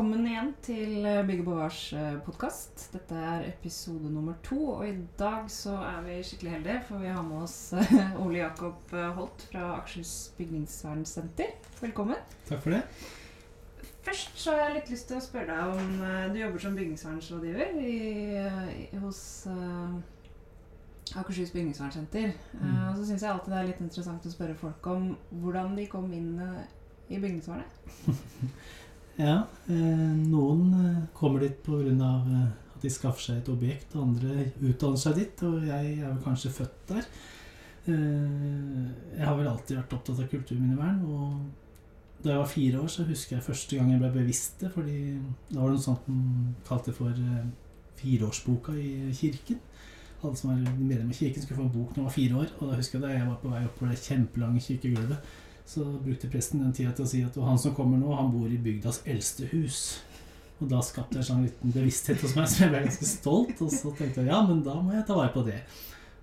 Velkommen igjen til Bygge Bygge Bovars podkast. Dette er episode nummer to. Og i dag så er vi skikkelig heldige, for vi har med oss eh, Ole Jakob eh, Holt fra Akershus bygningsvernsenter. Velkommen. Takk for det. Først så har jeg litt lyst til å spørre deg om Du jobber som i, hos Akershus bygningsvernsenter. Mm. Og så syns jeg alltid det er litt interessant å spørre folk om hvordan de kom inn i bygningsvernet. Ja. Eh, noen eh, kommer dit pga. Eh, at de skaffer seg et objekt, andre utdanner seg dit. Og jeg er vel kanskje født der. Jeg har vel alltid vært opptatt av kulturminnevern. Og da jeg var fire år, så husker jeg første gang jeg ble bevisst det. fordi da var det noe sånt man kalte for fireårsboka i kirken. Alle som var medlem av kirken, skulle få en bok når man var fire år. Og da husker jeg da jeg var på vei oppover det kjempelange kirkegulvet så brukte presten den tida til å si at han som kommer nå, han bor i bygdas eldste hus. Og da skapte jeg sånn liten bevissthet hos meg, så jeg ble ganske stolt. Og så tenkte jeg ja, men da må jeg ta vare på det.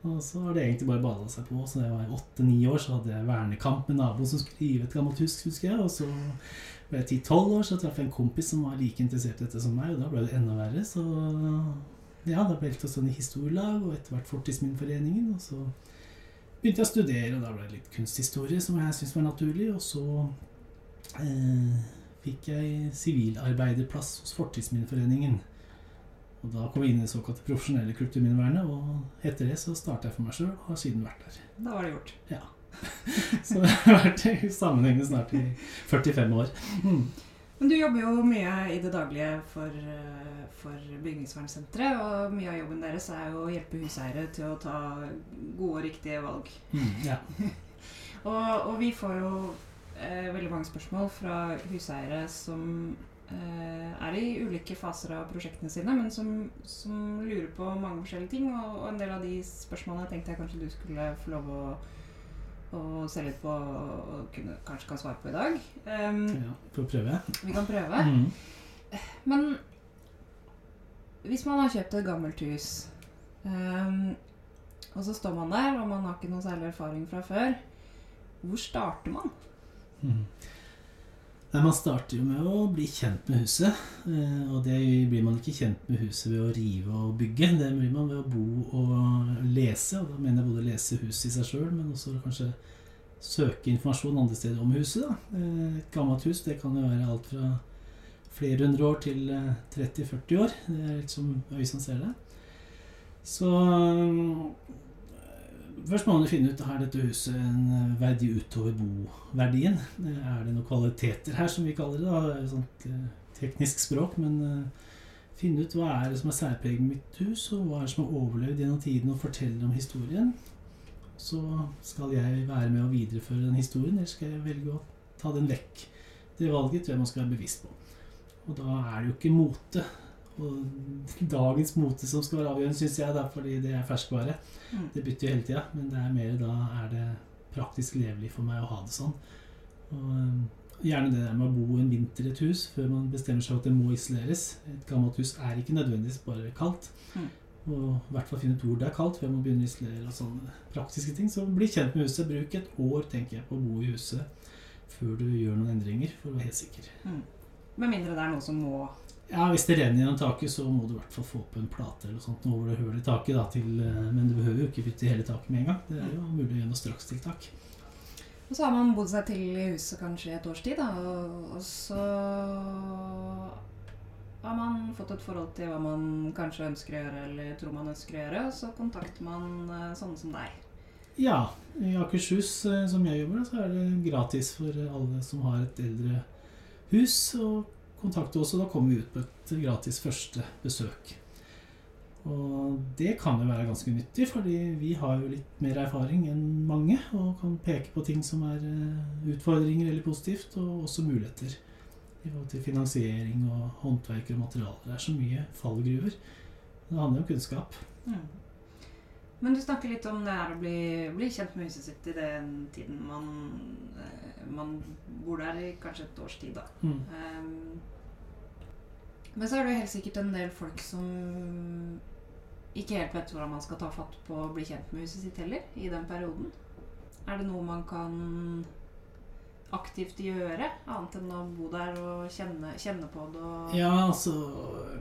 Og så har det egentlig bare bada seg på. Så da jeg var åtte-ni år, så hadde jeg vernekamp med naboen som skulle rive et gammelt hus, husker jeg. Og så ble jeg ti-tolv år, så traff jeg en kompis som var like interessert i dette som meg, og da ble det enda verre. Så ja, da ble det til sånn i historielag, og etter hvert Fortidsminneforeningen. Og så begynte jeg å studere, og da ble det litt kunsthistorie, som jeg syntes var naturlig. Og så eh, fikk jeg sivilarbeiderplass hos Fortidsminneforeningen. Og da kom jeg inn i det såkalte profesjonelle kulturminnevernet, og etter det så starta jeg for meg sjøl, og har siden vært der. Da var det gjort. Ja. så jeg har vært i sammenhengende snart i 45 år. Men du jobber jo mye i det daglige for, eh, for Bygningsvernsenteret. Og mye av jobben deres er jo å hjelpe huseiere til å ta gode og riktige valg. Mm, ja. og, og, vi får jo eh, veldig mange spørsmål fra huseiere som eh, er i ulike faser av prosjektene sine, men som, som lurer på mange forskjellige ting. Og, og, en del av de spørsmålene tenkte jeg kanskje du skulle få lov å og se litt på og kunne, kanskje kan svare på i dag. Um, ja, Får prøve. Vi kan prøve. Mm. Men hvis man har kjøpt et gammelt hus, um, og så står man der, og man har ikke noe særlig erfaring fra før, hvor starter man? Mm. Nei, Man starter jo med å bli kjent med huset. Eh, og det blir man ikke kjent med huset ved å rive og bygge. Det blir man ved å bo og lese. Og da mener jeg både lese huset i seg sjøl, men også kanskje søke informasjon andre steder om huset. Da. Eh, et gammelt hus det kan jo være alt fra flere hundre år til 30-40 eh, år. Det er litt som øyet som ser det. Så Først må man finne ut har dette huset en eh, verdi utover boverdien. Er det noen kvaliteter her, som vi kaller det? da, sånt eh, teknisk språk. Men finne ut hva er det som er særpreget mitt hus, og hva er det som har overlevd gjennom tiden, og forteller om historien. Så skal jeg være med å videreføre den historien, eller skal jeg velge å ta den vekk. Det valget tror jeg man skal være bevisst på. Og da er det jo ikke mote og dagens mote som skal være avgjørende, syns jeg, da, fordi det er ferskvare. Mm. Det bytter jo hele tida, men det er mer da er det praktisk levelig for meg å ha det sånn. Og um, Gjerne det der med å bo en vinter i et hus før man bestemmer seg for at det må isoleres. Et gammelt hus er ikke nødvendigvis bare kaldt. Mm. Og i hvert fall finne ut hvor det er kaldt før man begynner å isolere. og sånne praktiske ting. Så bli kjent med huset. Bruk et år tenker jeg, på å bo i huset før du gjør noen endringer, for å være helt sikker. Mm. Med mindre det er noe som må ja, Hvis det renner gjennom taket, så må du i hvert fall få på en plate eller sånt over det hører i taket. Da, til, eh, men du behøver jo ikke bytte hele taket med en gang. Det er jo mulig noe strakstiltak. Og så har man bodd seg til i huset kanskje et års tid, da, og, så har man fått et forhold til hva man kanskje ønsker å gjøre, eller tror man ønsker å gjøre, og så kontakter man eh, sånne som deg. Ja. I Akershus, eh, som jeg jobber, så er det gratis for alle som har et eldre hus. og kontakte oss, og da kommer vi ut på et gratis første besøk. Og det kan jo være ganske nyttig, fordi vi har jo litt mer erfaring enn mange, og kan peke på ting som er eh, utfordringer eller positivt, og også muligheter. I forhold til finansiering og håndverk og materialer. Det er så mye fallgruver. Det handler om kunnskap. Mm. Men du snakker litt om det her å bli, bli kjent med huset sitt i den tiden man, eh, man bor der i kanskje et års tid, da. Mm. Um, men så er det jo helt sikkert en del folk som ikke helt vet hvordan man skal ta fatt på å bli kjent med huset sitt heller, i den perioden. Er det noe man kan aktivt gjøre, annet enn å bo der og kjenne, kjenne på det? Ja, altså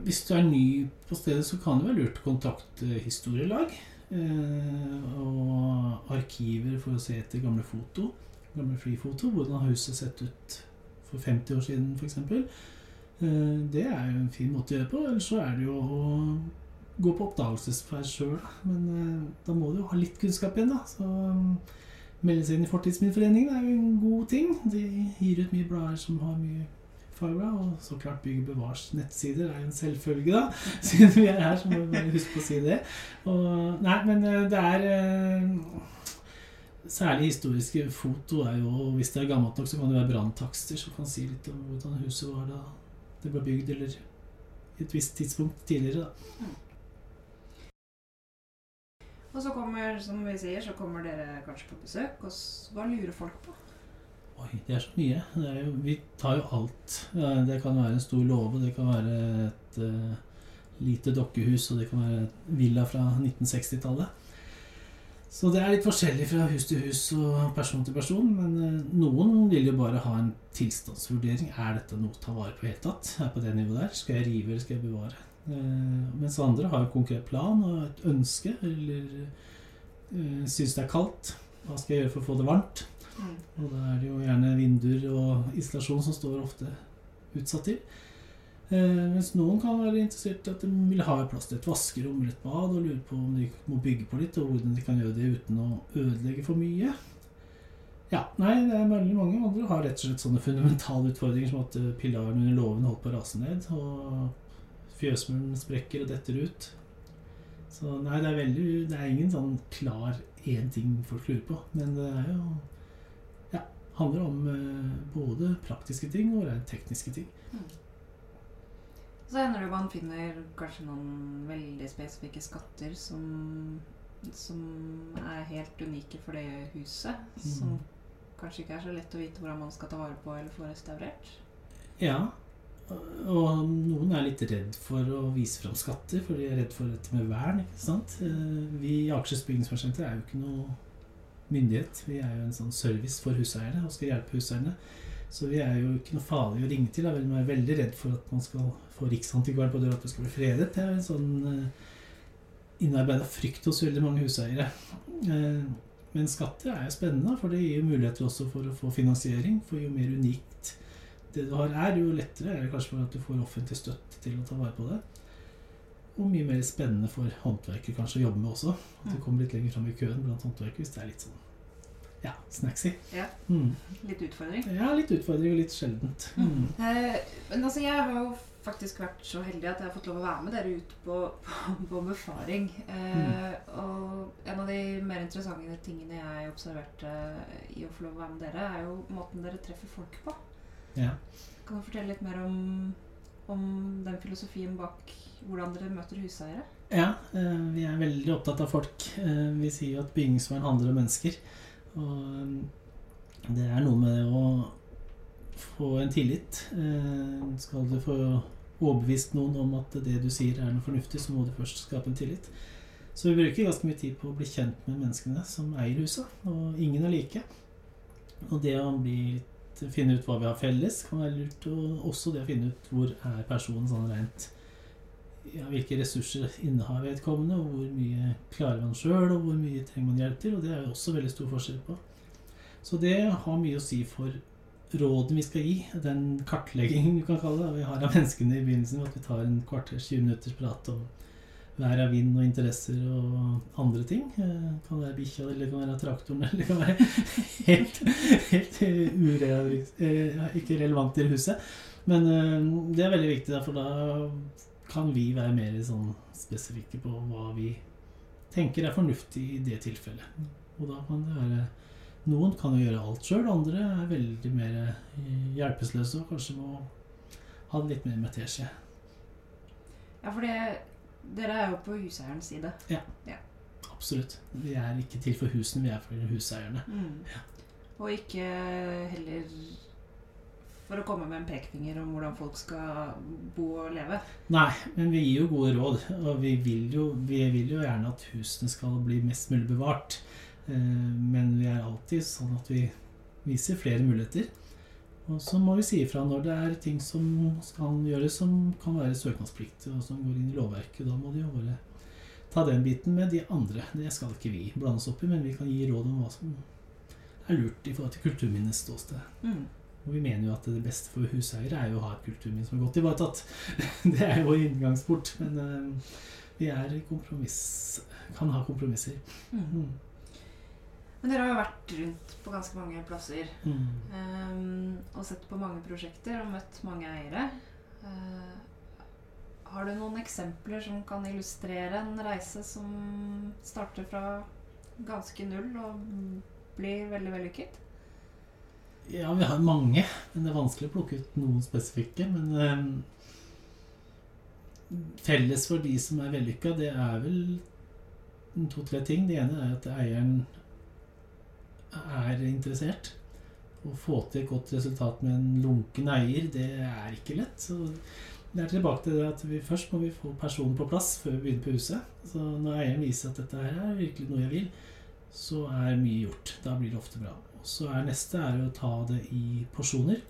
Hvis du er ny på stedet, så kan det være lurt å kontakte historielag. Eh, og arkiver for å se etter gamle foto. Gamle flyfoto. Hvordan huset sett ut for 50 år siden, f.eks. Eh, det er jo en fin måte å gjøre på. Eller så er det jo å gå på oppdagelsesferd sjøl. Men eh, da må du jo ha litt kunnskap igjen, da. Så um, melde seg inn i Fortidsminneforeningen er jo en god ting. De gir ut mye blader som har mye fagblad. Og så klart Bygg Bevars nettsider er jo en selvfølge, da. Siden vi er her, så må vi bare huske å si det. Og, nei, men eh, det er eh, Særlig historiske foto er jo Hvis det er gammelt nok, så kan det være branntakster som kan si litt om hvordan huset var da det ble bygd, eller et visst tidspunkt tidligere. da. Og så kommer, som vi sier, så kommer dere kanskje på besøk, og hva lurer folk på? Oi, det er så mye. Er jo, vi tar jo alt. Det kan være en stor låve, det kan være et uh, lite dokkehus, og det kan være et villa fra 1960-tallet. Så det er litt forskjellig fra hus til hus og person til person. Men eh, noen vil jo bare ha en tilstandsvurdering. Er dette noe å ta vare på i det hele tatt? Er på det nivået der? Skal jeg rive, eller skal jeg bevare? Eh, mens andre har en konkret plan og et ønske, eller syns det er kaldt. Hva skal jeg gjøre for å få det varmt? Mm. Og da er det jo gjerne vinduer og isolasjon som står ofte utsatt til. Eh, mens noen kan være interessert i at de vil ha plass til et vaskerom eller et bad, og lurer på om de må bygge på litt, og hvordan de kan gjøre det uten å ødelegge for mye. Ja, nei, det er veldig mange andre har rett og slett sånne fundamentale utfordringer som at eh, pilaren under låven holdt på å rase ned, og fjøsmuren sprekker og detter ut. Så nei, det er veldig Det er ingen sånn klar én ting folk lurer på, men det er jo handler om eh, både praktiske ting og tekniske ting. Så hender det man finner kanskje noen veldig spesifikke skatter som, som er helt unike for det huset. Som Mm. kanskje ikke er så lett å vite hvordan man skal ta vare på eller få restaurert. Ja. Og noen er litt redd for å vise fram skatter, for de er redd for dette med vern. ikke sant? Eh, Vi i Akershus bygningsvernssenter er jo ikke noe myndighet. Vi er jo en sånn service for huseierne og skal hjelpe huseierne. Så vi er jo ikke noe farlig å ringe til. Man er veldig redd for at man skal få Riksantikvaren på døra at det skal bli fredet. Det er en sånn innarbeida frykt hos veldig mange huseiere. Eh, Men skatter er jo spennende, for det gir jo muligheter også for å få finansiering. For jo mer unikt det du har er, jo lettere er det kanskje for at du får offentlig støtte til å ta vare på det. Og mye mer spennende for håndverket kanskje å jobbe med også. At du Mm. kommer litt lenger fram i køen blant håndverkere hvis det er litt sånn ja, snacksy. Ja. Mm. Litt utfordring. Ja, litt utfordring og litt sjeldent. Mm. Eh, men altså, jeg har jo faktisk vært så heldig at jeg har fått lov å være med dere ut på, på, på befaring. Eh, Og en av de mer interessante tingene jeg observerte i å få lov å være med dere, er jo måten dere treffer folk på. Ja. Kan du fortelle litt mer om, om den filosofien bak hvordan dere møter huseiere? Ja, eh, vi er veldig opptatt av folk. Eh, Vi sier jo at bygningsvern handler om mennesker. Og eh, det er noe med det å få en tillit. Skal du få overbevist noen om at det du sier er noe fornuftig, så må du først skape en tillit. Så vi bruker ganske mye tid på å bli kjent med menneskene som eier huset. Og ingen er like. Og det å bli litt, finne ut hva vi har felles, kan være lurt. Og også det å finne ut hvor er personen sånn rent ja, hvilke ressurser innehar vedkommende, og hvor mye klarer man sjøl, og hvor mye trenger man hjelp til. Og det er jo også veldig stor forskjell på. Så det har mye å si for rådene vi skal gi, den kartleggingen vi kan kalle det, vi har av menneskene i begynnelsen, at vi tar en kvarters 20 minutters prat om vær av vind og interesser og andre ting. Eh, Det kan være bikkja, eller det kan være traktoren, eller det kan være helt, helt urealis- eh, ikke relevant i huset. Men eh, det er veldig viktig, for da kan vi være mer sånn spesifikke på hva vi tenker er fornuftig i det tilfellet. Og da kan det være Noen kan jo gjøre alt sjøl, andre er veldig mer eh, hjelpeløse og kanskje må ha det litt mer med teskje. Ja, for det, dere er jo på huseierens side. Ja, Absolutt. Vi er ikke til for husene, vi er for huseierne. Og ikke heller for å komme med en pekefinger om hvordan folk skal bo og leve. Nei, men vi gir jo gode råd, og vi vil jo, vi vil jo gjerne at husene skal bli mest mulig bevart. Eh, Men vi er alltid sånn at vi viser flere muligheter. Og så må vi si ifra når det er ting som skal gjøres som kan være søknadspliktig, og som går inn i lovverket. Da må de jo bare ta den biten med de andre. Det skal ikke vi blande oss opp i, men vi kan gi råd om hva som er lurt i forhold til kulturminnets ståsted. Mm. Og vi mener jo at det beste for huseiere er jo å ha et kulturminne som er godt ivaretatt. Det er jo inngangsport, men eh, vi er kompromiss kan ha kompromisser. Mm. Men dere har jo vært rundt på ganske mange plasser Mm. um, og sett på mange prosjekter og møtt mange eiere. Uh, har du noen eksempler som kan illustrere en reise som starter fra ganske null og blir veldig vellykket? Ja, vi har mange, men det er vanskelig å plukke ut noen spesifikke. Men eh, felles for de som er vellykka, det er vel to-tre ting. Det ene er at eieren er interessert. Å få til et godt resultat med en lunken eier, det er ikke lett. Så det er tilbake til det at vi først må vi få personen på plass før vi begynner på huset. Så når eieren viser at dette her er virkelig noe jeg vil, så er mye gjort. Da blir det ofte bra. Så er neste er å ta det i porsjoner.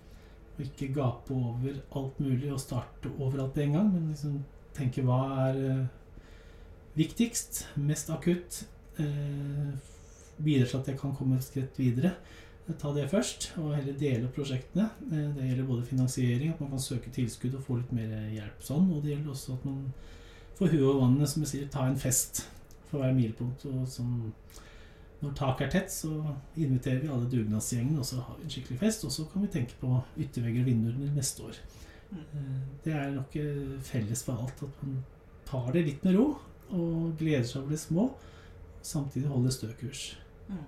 Og ikke gape over alt mulig og starte overalt på en gang, men liksom tenke hva er eh, viktigst, mest akutt, eh, bidrar til at jeg kan komme et skritt videre. Ta det først, og heller dele opp prosjektene. Eh, Det gjelder både finansiering, at man kan søke tilskudd og få litt mer hjelp sånn, og det gjelder også at man får huet over vannet, som jeg sier, ta en fest for hver milepunkt Og som når taket er tett, så inviterer vi alle dugnadsgjengene, og så har vi en skikkelig fest. Og så kan vi tenke på yttervegger og vinduer neste år. Mm. Eh, Det er nok eh, felles for alt at man tar det litt med ro, og gleder seg over det små, samtidig holder stø kurs. Mm.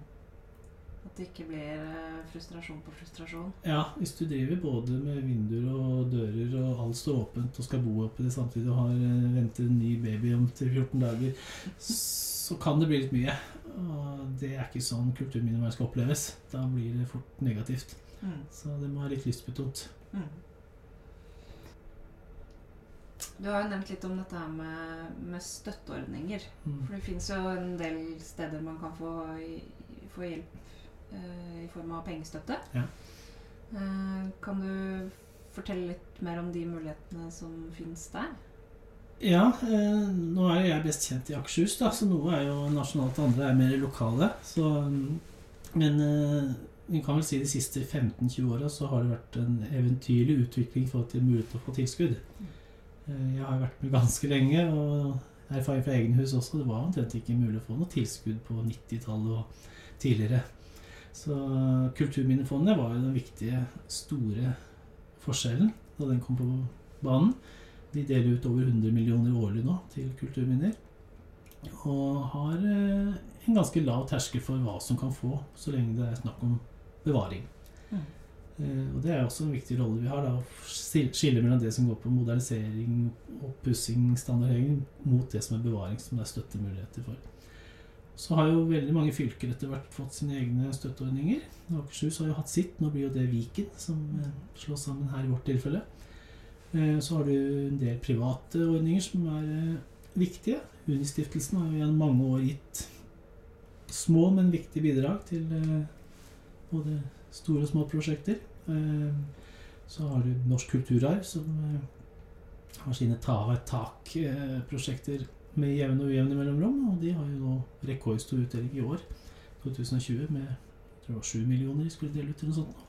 At det ikke blir eh, frustrasjon på frustrasjon. Ja, hvis du driver både med vinduer og dører, og alt står åpent og skal bo oppi det samtidig og har venter en ny baby om til 14 dager, så kan det bli litt mye. Og det er ikke sånn kulturminnevern skal oppleves. Da blir det fort negativt. Mm. Så det må være litt lystbetont. Mm. Du har jo nevnt litt om dette her med, med støtteordninger. Mm. For det fins jo en del steder man kan få, få hjelp eh, i form av pengestøtte. Ja. Eh, kan du fortelle litt mer om de mulighetene som fins der? Ja, eh, nå er jo jeg best kjent i Akershus, da, så noe er jo nasjonalt, andre er mer lokale. Så, men eh, vi kan vel si de siste 15-20 åra så har det vært en eventyrlig utvikling forhold til mulighet til å få tilskudd. Eh, jeg har vært med ganske lenge, og erfaring fra egenhus også. Det var omtrent ikke mulig å få noe tilskudd på 90-tallet og tidligere. Så Kulturminnefondet var jo den viktige, store forskjellen da den kom på banen. De deler ut over 100 millioner årlig nå til kulturminner. Og har eh, en ganske lav terskel for hva som kan få, så lenge det er snakk om bevaring. Mm. Eh, og det er også en viktig rolle vi har, da, å skille mellom det som går på modernisering, oppussing, standardheving, mot det som er bevaring, som det er støttemuligheter for. Så har jo veldig mange fylker etter hvert fått sine egne støtteordninger. Akershus har jo hatt sitt, nå blir jo det Viken som eh, slås sammen her i vårt tilfelle. Eh, Så har du en del private ordninger som er eh, viktige. Unistiftelsen har jo gjennom mange år gitt små, men viktige bidrag til eh, både store og små prosjekter. Så har du Norsk kulturarv, som har sine ta av tak-prosjekter med jevne og ujevne mellomrom. Og de har jo nå rekordstor utdeling i år, 2020, med jeg tror det var 7 millioner de skulle dele ut eller noe sånt. nå.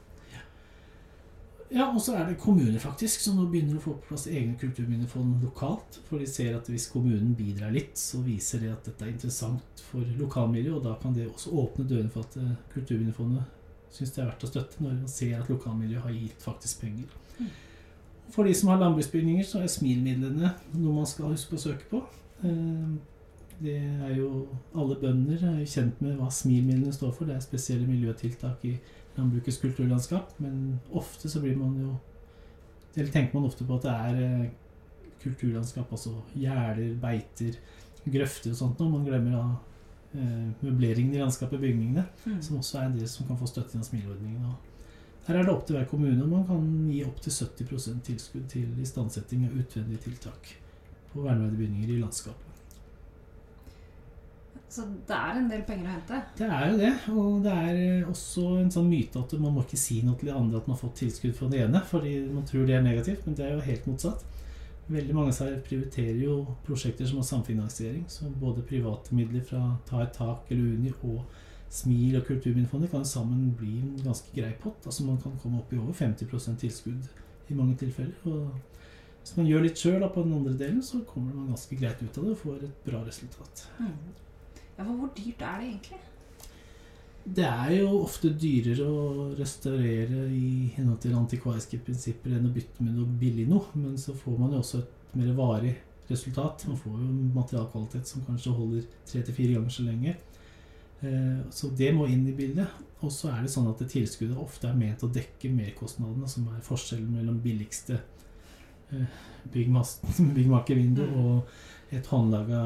Ja, og så er det kommuner faktisk som nå begynner å få på plass egne kulturminnefond lokalt. For de ser at hvis kommunen bidrar litt, så viser det at dette er interessant for lokalmiljøet. Og da kan det også åpne dørene for at eh, Kulturminnefondet syns det er verdt å støtte, når man ser at lokalmiljøet har gitt faktisk penger. Mm. For de som har landbruksbygninger, så er SMIL-midlene noe man skal huske å søke på. Eh, Det er jo Alle bønder er jo kjent med hva SMIL-midlene står for. Det er spesielle miljøtiltak i landbrukets kulturlandskap, men ofte så blir man jo Eller tenker man ofte på at det er eh, kulturlandskap, altså gjerder, beiter, grøfter og sånt, noe. man glemmer da eh, møbleringen i landskapet, bygningene, Mm. som også er en del som kan få støtte gjennom smileordningen. Her er det opp til hver kommune, og man kan gi opptil 70% tilskudd til istandsetting av utvendige tiltak på verneverdige bygninger i landskapet. Så det er en del penger å hente. Det er jo det, og det er også en sånn myte at man må ikke si noe til de andre at man har fått tilskudd fra det ene, fordi man tror det er negativt, men det er jo helt motsatt. Veldig mange av seg prioriterer jo prosjekter som har samfinansiering, så både private midler fra Ta et tak eller Uni og Smil og Kulturminnefondet kan sammen bli en ganske grei pott. Altså Man kan komme opp i over 50% tilskudd i mange tilfeller. og Hvis man gjør litt sjøl på den andre delen, så kommer man ganske greit ut av det og får et bra resultat. Mm. Ja, for hvor dyrt er det egentlig? Det er jo ofte dyrere å restaurere i henhold til antikvariske prinsipper enn å bytte med noe billig noe, men så får man jo også et mer varig resultat. Man får jo materialkvalitet som kanskje holder tre til fire ganger så lenge. Eh, så det må inn i bildet. Og så er det sånn at det tilskuddet ofte er ment å dekke merkostnadene, som er forskjellen mellom billigste eh, byggmakervindu Mm. og et håndlaga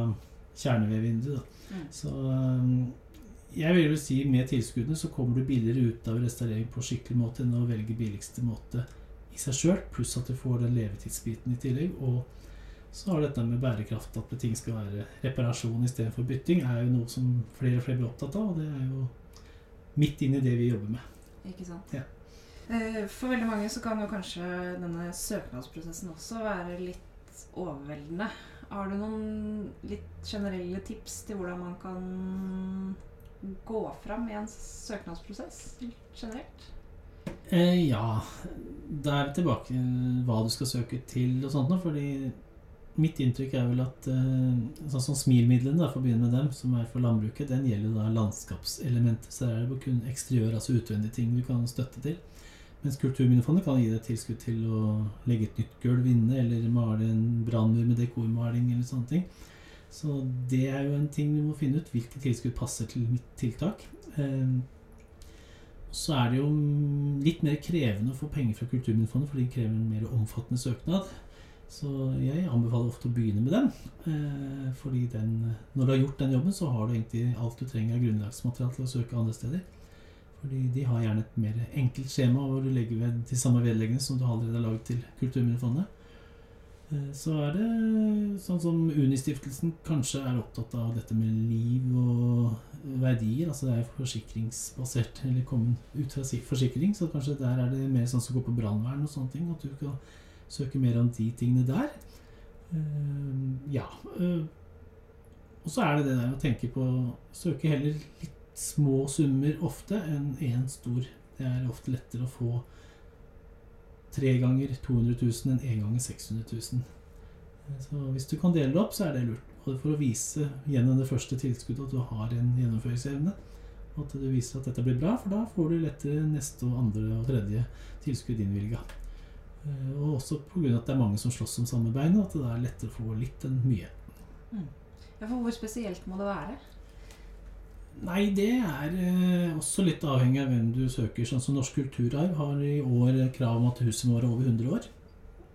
kjernevedvindu. da. Mm. Så um, jeg vil jo si med tilskuddene så kommer du billigere ut av restaurering på skikkelig måte enn å velge billigste måte i seg sjøl, pluss at du får den levetidsbiten i tillegg. Og så har dette med bærekraft, at ting skal være reparasjon istedenfor bytting, er jo noe som flere og flere blir opptatt av, og det er jo midt inn i det vi jobber med. Ikke sant? Ja. Eh, For veldig mange så kan jo kanskje denne søknadsprosessen også være litt overveldende. Har du noen litt generelle tips til hvordan man kan gå fram i en søknadsprosess generelt? Eh, ja, da er vi tilbake til hva du skal søke til og sånt fordi mitt inntrykk er vel at eh, sånn som SMIL-midlene, for å begynne med dem, som er for landbruket, den gjelder da landskapselementer, så er det kun eksteriør, altså utvendige ting du kan støtte til. Mens Kulturminnefondet kan gi deg tilskudd til å legge et nytt gulv inne, eller male en brannmur med dekormaling eller sånne ting. Så det er jo en ting vi må finne ut, hvilke tilskudd passer til mitt tiltak. Eh, så er det jo litt mer krevende å få penger fra Kulturminnefondet, fordi det krever en mer omfattende søknad. Så jeg anbefaler ofte å begynne med den. Eh, fordi den, når du har gjort den jobben, så har du egentlig alt du trenger av grunnlagsmateriale til å søke andre steder. Fordi de har gjerne et mer enkelt skjema hvor du legger ved de samme vedleggene som du allerede har laget til Kulturminnefondet. Eh, Så er det sånn som Unistiftelsen kanskje er opptatt av dette med liv og verdier. Altså det er forsikringsbasert, eller kommet ut fra forsikring, så kanskje der er det mer sånn som går på brannvern og sånne ting. At du kan søke mer om de tingene der. Eh, Ja. eh, Og så er det det der å tenke på Søke heller litt små summer ofte enn én stor. Det er ofte lettere å få tre ganger 200 000 enn én ganger 600 000. Så hvis du kan dele det opp, så er det lurt. Både for å vise gjennom det første tilskuddet at du har en gjennomføringsevne, og at du viser at dette blir bra, for da får du lettere neste og andre og tredje tilskudd innvilga. Eh, Og også pga. at det er mange som slåss om samme bein, og at det er lettere å få litt enn mye. Ja, for hvor spesielt må det være? Nei, det er eh, også litt avhengig av hvem du søker. Sånn som Norsk kulturarv har i år krav om at huset må være over 100 år.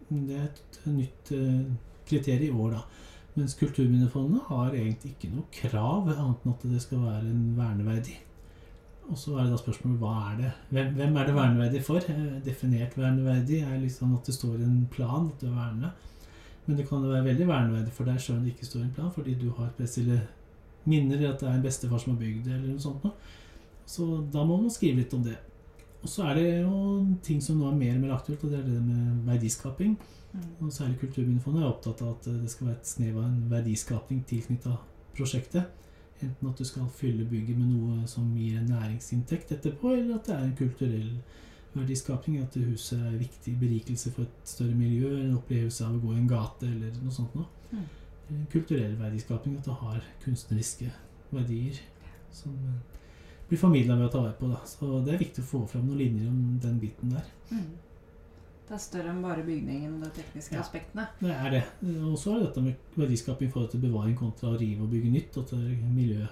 Det er et nytt eh, kriterium i år, da. Mens Kulturminnefondet har egentlig ikke noe krav, annet enn at det skal være en verneverdig. Og så er det da spørsmålet hva er det? Hvem, hvem er det verneverdig for? Eh, Definert verneverdig er liksom at det står en plan at du er vernet. Men det kan være veldig verneverdig for deg selv om det ikke står en plan, fordi du har spesielle minner, at det er en bestefar som har bygd det, eller noe sånt noe. Så da må man skrive litt om det. Og så er det jo ting som nå er mer og mer aktuelt, og det er det med verdiskaping. Mm. Og særlig Kulturminnefondet er opptatt av at det skal være et snev av en verdiskaping tilknytta prosjektet. Enten at du skal fylle bygget med noe som gir en næringsinntekt etterpå, eller at det er en kulturell verdiskaping. At huset er en viktig berikelse for et større miljø, eller en opplevelse av å gå i en gate, eller noe sånt noe. En kulturell verdiskaping, at det har kunstneriske verdier som eh, blir formidla ved å ta vare på. Da. Så det er viktig å få fram noen linjer om den biten der. Mm. Det er større enn bare bygningen og de tekniske Ja. aspektene. Det er det. Og så er det dette med verdiskaping i forhold til bevaring kontra å rive og bygge nytt. Og til miljø,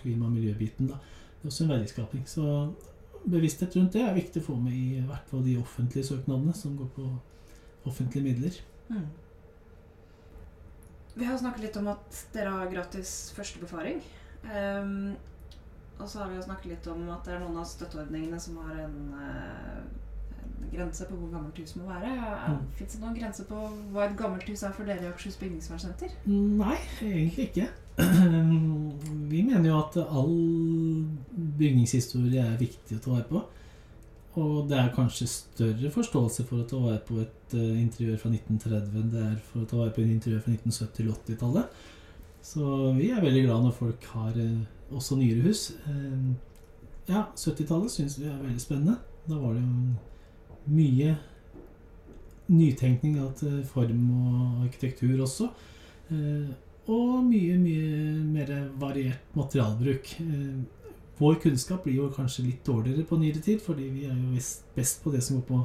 klima- og miljøbiten. Da. Det er også en verdiskaping. Så bevissthet rundt det er viktig å få med i hvert fall de offentlige søknadene som går på offentlige midler. Mm. Vi har snakket litt om at dere har gratis førstebefaring. Um, og så har vi jo snakket litt om at det er noen av støtteordningene som har en, eh, en grense på hvor gammelt hus må være. Mm. Fins det noen grense på hva et gammelt hus er for dere i Akershus bygningsvernsenter? Nei, egentlig ikke. vi mener jo at all bygningshistorie er viktig å ta vare på. Og det er kanskje større forståelse for å ta vare på et uh, interiør fra 1930 enn det er for å ta vare på et interiør fra 1970-80-tallet. Så vi er veldig glad når folk har uh, også nyere hus. Uh, ja, 70-tallet syns vi er veldig spennende. Da var det jo mye nytenkning av form og arkitektur også. og mye, mye mer variert materialbruk. Vår kunnskap blir jo kanskje litt dårligere på nyere tid, fordi vi er jo best på det som går på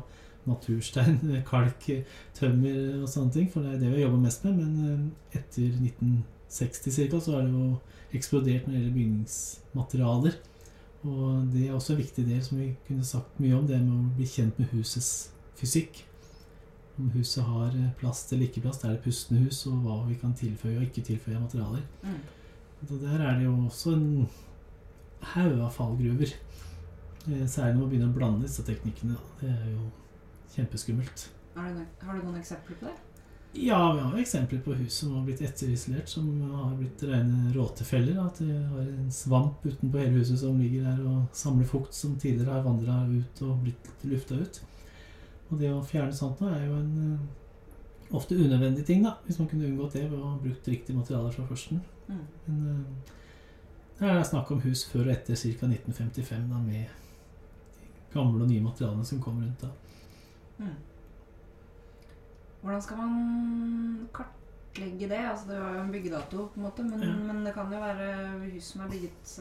naturstein, kalk, tømmer og sånne ting. For det er det vi har jobba mest med. Men eh, etter 1960 ca. så har det jo eksplodert når det gjelder bygningsmaterialer. Og det er også en viktig del som vi kunne sagt mye om, det med å bli kjent med husets fysikk. Om huset har plast eller ikke plast, er det pustende hus, og hva vi kan tilføye og ikke tilføye materialer. Mm. Så der er det jo også en haug av fallgruver. Eh, særlig når man begynner å blande disse teknikkene. Det er jo kjempeskummelt. Har du, har du noen eksempler på det? Ja, vi har jo eksempler på hus som har blitt etterisolert, som har blitt rene råtefeller. At det har en svamp utenpå hele huset som ligger der og samler fukt som tidligere har vandra ut og blitt lufta ut. Og det å fjerne sånt nå er jo en uh, ofte unødvendig ting, da. Hvis man kunne unngått det ved å ha brukt riktige materialer fra førsten. Mm. Men det er snakk om hus før og etter ca. 1955, da, med de gamle og nye materialene som kom rundt da. Mm. Hvordan skal man kartlegge det? Altså, det var jo en byggedato, på en måte, men, ja. men, det kan jo være hus som er bygget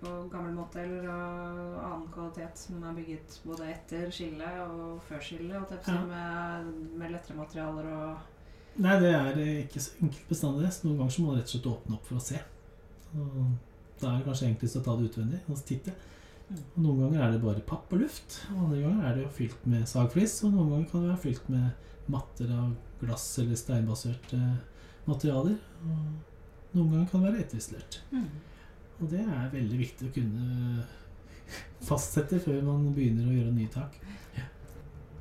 på gammel måte, eller av annen kvalitet, som er bygget både etter skillet og før skillet, ja. med, med lettere materialer og Nei, det er ikke så enkelt bestandig. Noen ganger så må man rett og slett åpne opp for å se. Da er det kanskje enklest å ta det utvendig og titte. Og noen ganger er det bare papp og luft. Og andre ganger er det jo fylt med sagflis. Og noen ganger kan det være fylt med matter av glass eller steinbaserte materialer. Og noen ganger kan det være etterisolert. Mm. Og det er veldig viktig å kunne fastsette før man begynner å gjøre nye tak. Ja.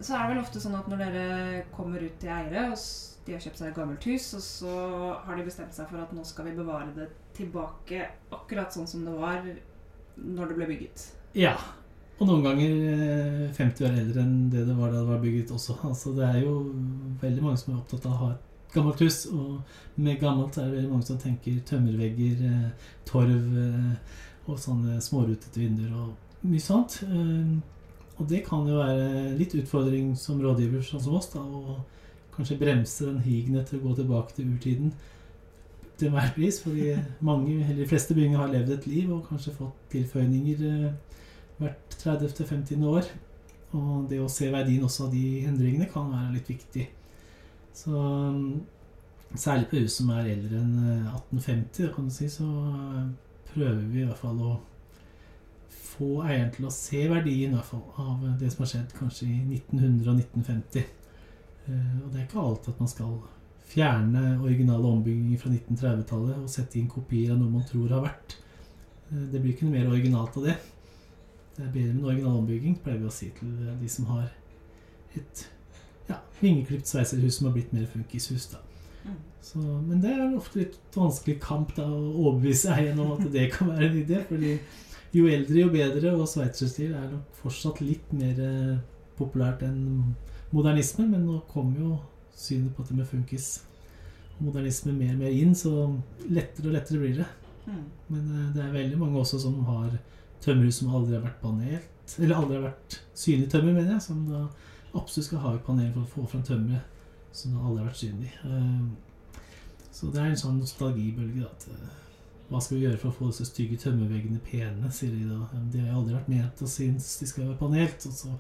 Så er det vel ofte sånn at når dere kommer ut til eiere, og de har kjøpt seg et gammelt hus, og så har de bestemt seg for at nå skal vi bevare det tilbake akkurat sånn som det var når det ble bygget. Ja. Og noen ganger 50 eh, år eldre enn det det var da det var bygget også. Altså Det er jo veldig mange som er opptatt av å ha et gammelt hus. Og med gammelt er det veldig mange som tenker tømmervegger, eh, torv eh, og sånne smårutete vinduer og mye sånt. Og det kan jo være litt utfordring som rådgiver, sånn som oss, da, å kanskje bremse den higen etter å gå tilbake til urtiden til enhver pris. Fordi mange, eller de fleste bygninger har levd et liv og kanskje fått tilføyninger eh, hvert 30.-50. år. Og det å se verdien også av de endringene kan være litt viktig. Så særlig på hus som er eldre enn 1850, eh, kan du si, så eh, prøver vi i hvert fall å få eieren til å se verdien hvert fall, av det som har skjedd kanskje i 1900 og 1950. Og det er ikke alltid at man skal fjerne originale ombygginger fra 1930-tallet og sette inn kopier av noe man tror har vært. Eh, det blir ikke noe mer originalt av det. Det er bedre med en original ombygging, pleier vi å si til de som har et ja, vingeklipt sveiserhus som har blitt mer funkishus. da. Mm. Så, men det er ofte litt vanskelig kamp da, å overbevise eieren om at det kan være en idé. fordi jo eldre, jo bedre, og sveitserstil er nok fortsatt litt mer eh, populært enn modernisme. Men nå kommer jo synet på det med funkis og modernisme mer og mer inn, så lettere og lettere blir det. Mm. Men uh, det er veldig mange også som har tømmerhus som aldri har vært panelt, eller aldri har vært synlig tømmer, mener jeg, som da absolutt skal ha et panel for å få fram tømmeret som da aldri har vært synlig. Uh, så det er en sånn nostalgibølge. At, uh, hva skal vi gjøre for å få disse stygge tømmerveggene pene, sier de da. De har aldri vært ment og synes de skal være panelt. Og så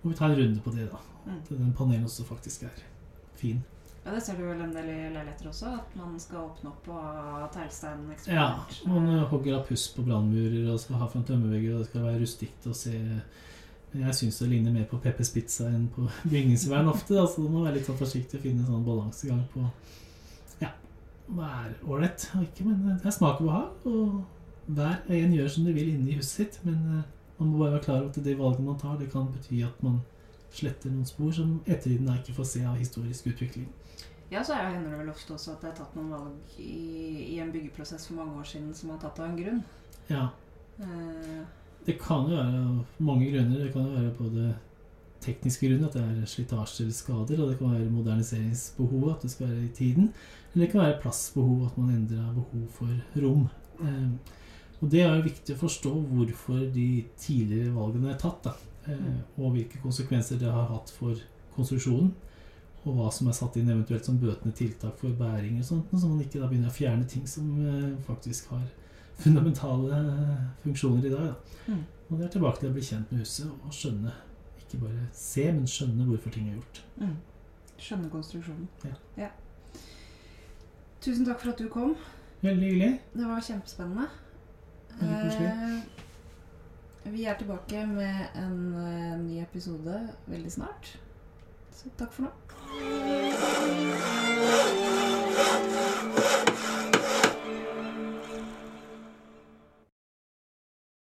må vi ta en runde på det, da. Mm. At den panelen også faktisk er fin. Ja, Det ser du vel en del i leiligheter også, at man skal åpne opp og ha teglstein. Ja, man hogger av puss på brannmurer og skal ha fram tømmervegger, og det skal være rustikt å se Jeg syns det ligner mer på Peppers Pizza enn på bygningsvern ofte, da, så du må være litt sånn forsiktig og finne en sånn balansegang på ja, er ålreit og ikke, men det er smak og behag, og hver og en gjør som de vil inne i huset sitt, men uh, man må bare være klar over at det valget man tar, det kan bety at man sletter noen spor som ettertiden ikke får se av historisk utvikling. Ja, så er- hender det vel ofte også at det er tatt noen valg i, i en byggeprosess for mange år siden som er tatt av en grunn. Ja. Uh, Det kan jo være mange grunner. Det kan jo være både tekniske grunner, at det er slitasje eller skader, og det kan være moderniseringsbehov, at det skal være i tiden. Eller det kan være plassbehov, at man endrer behov for rom. Uh, og det er jo viktig å forstå hvorfor de tidligere valgene er tatt, da. Eh, og hvilke konsekvenser det har hatt for konstruksjonen. Og hva som er satt inn eventuelt som bøtende tiltak for bæring og sånt, så man ikke da begynner å fjerne ting som eh, faktisk har fundamentale eh, funksjoner i dag. Da. Mm. Og det er tilbake til å bli kjent med huset og skjønne, ikke bare se, men skjønne hvorfor ting er gjort. mm. Skjønne konstruksjonen. Ja. Tusen takk for at du kom. Veldig hyggelig. Det var kjempespennende. Veldig koselig. Eh, vi er tilbake med en eh, ny episode veldig snart. Så takk for nå.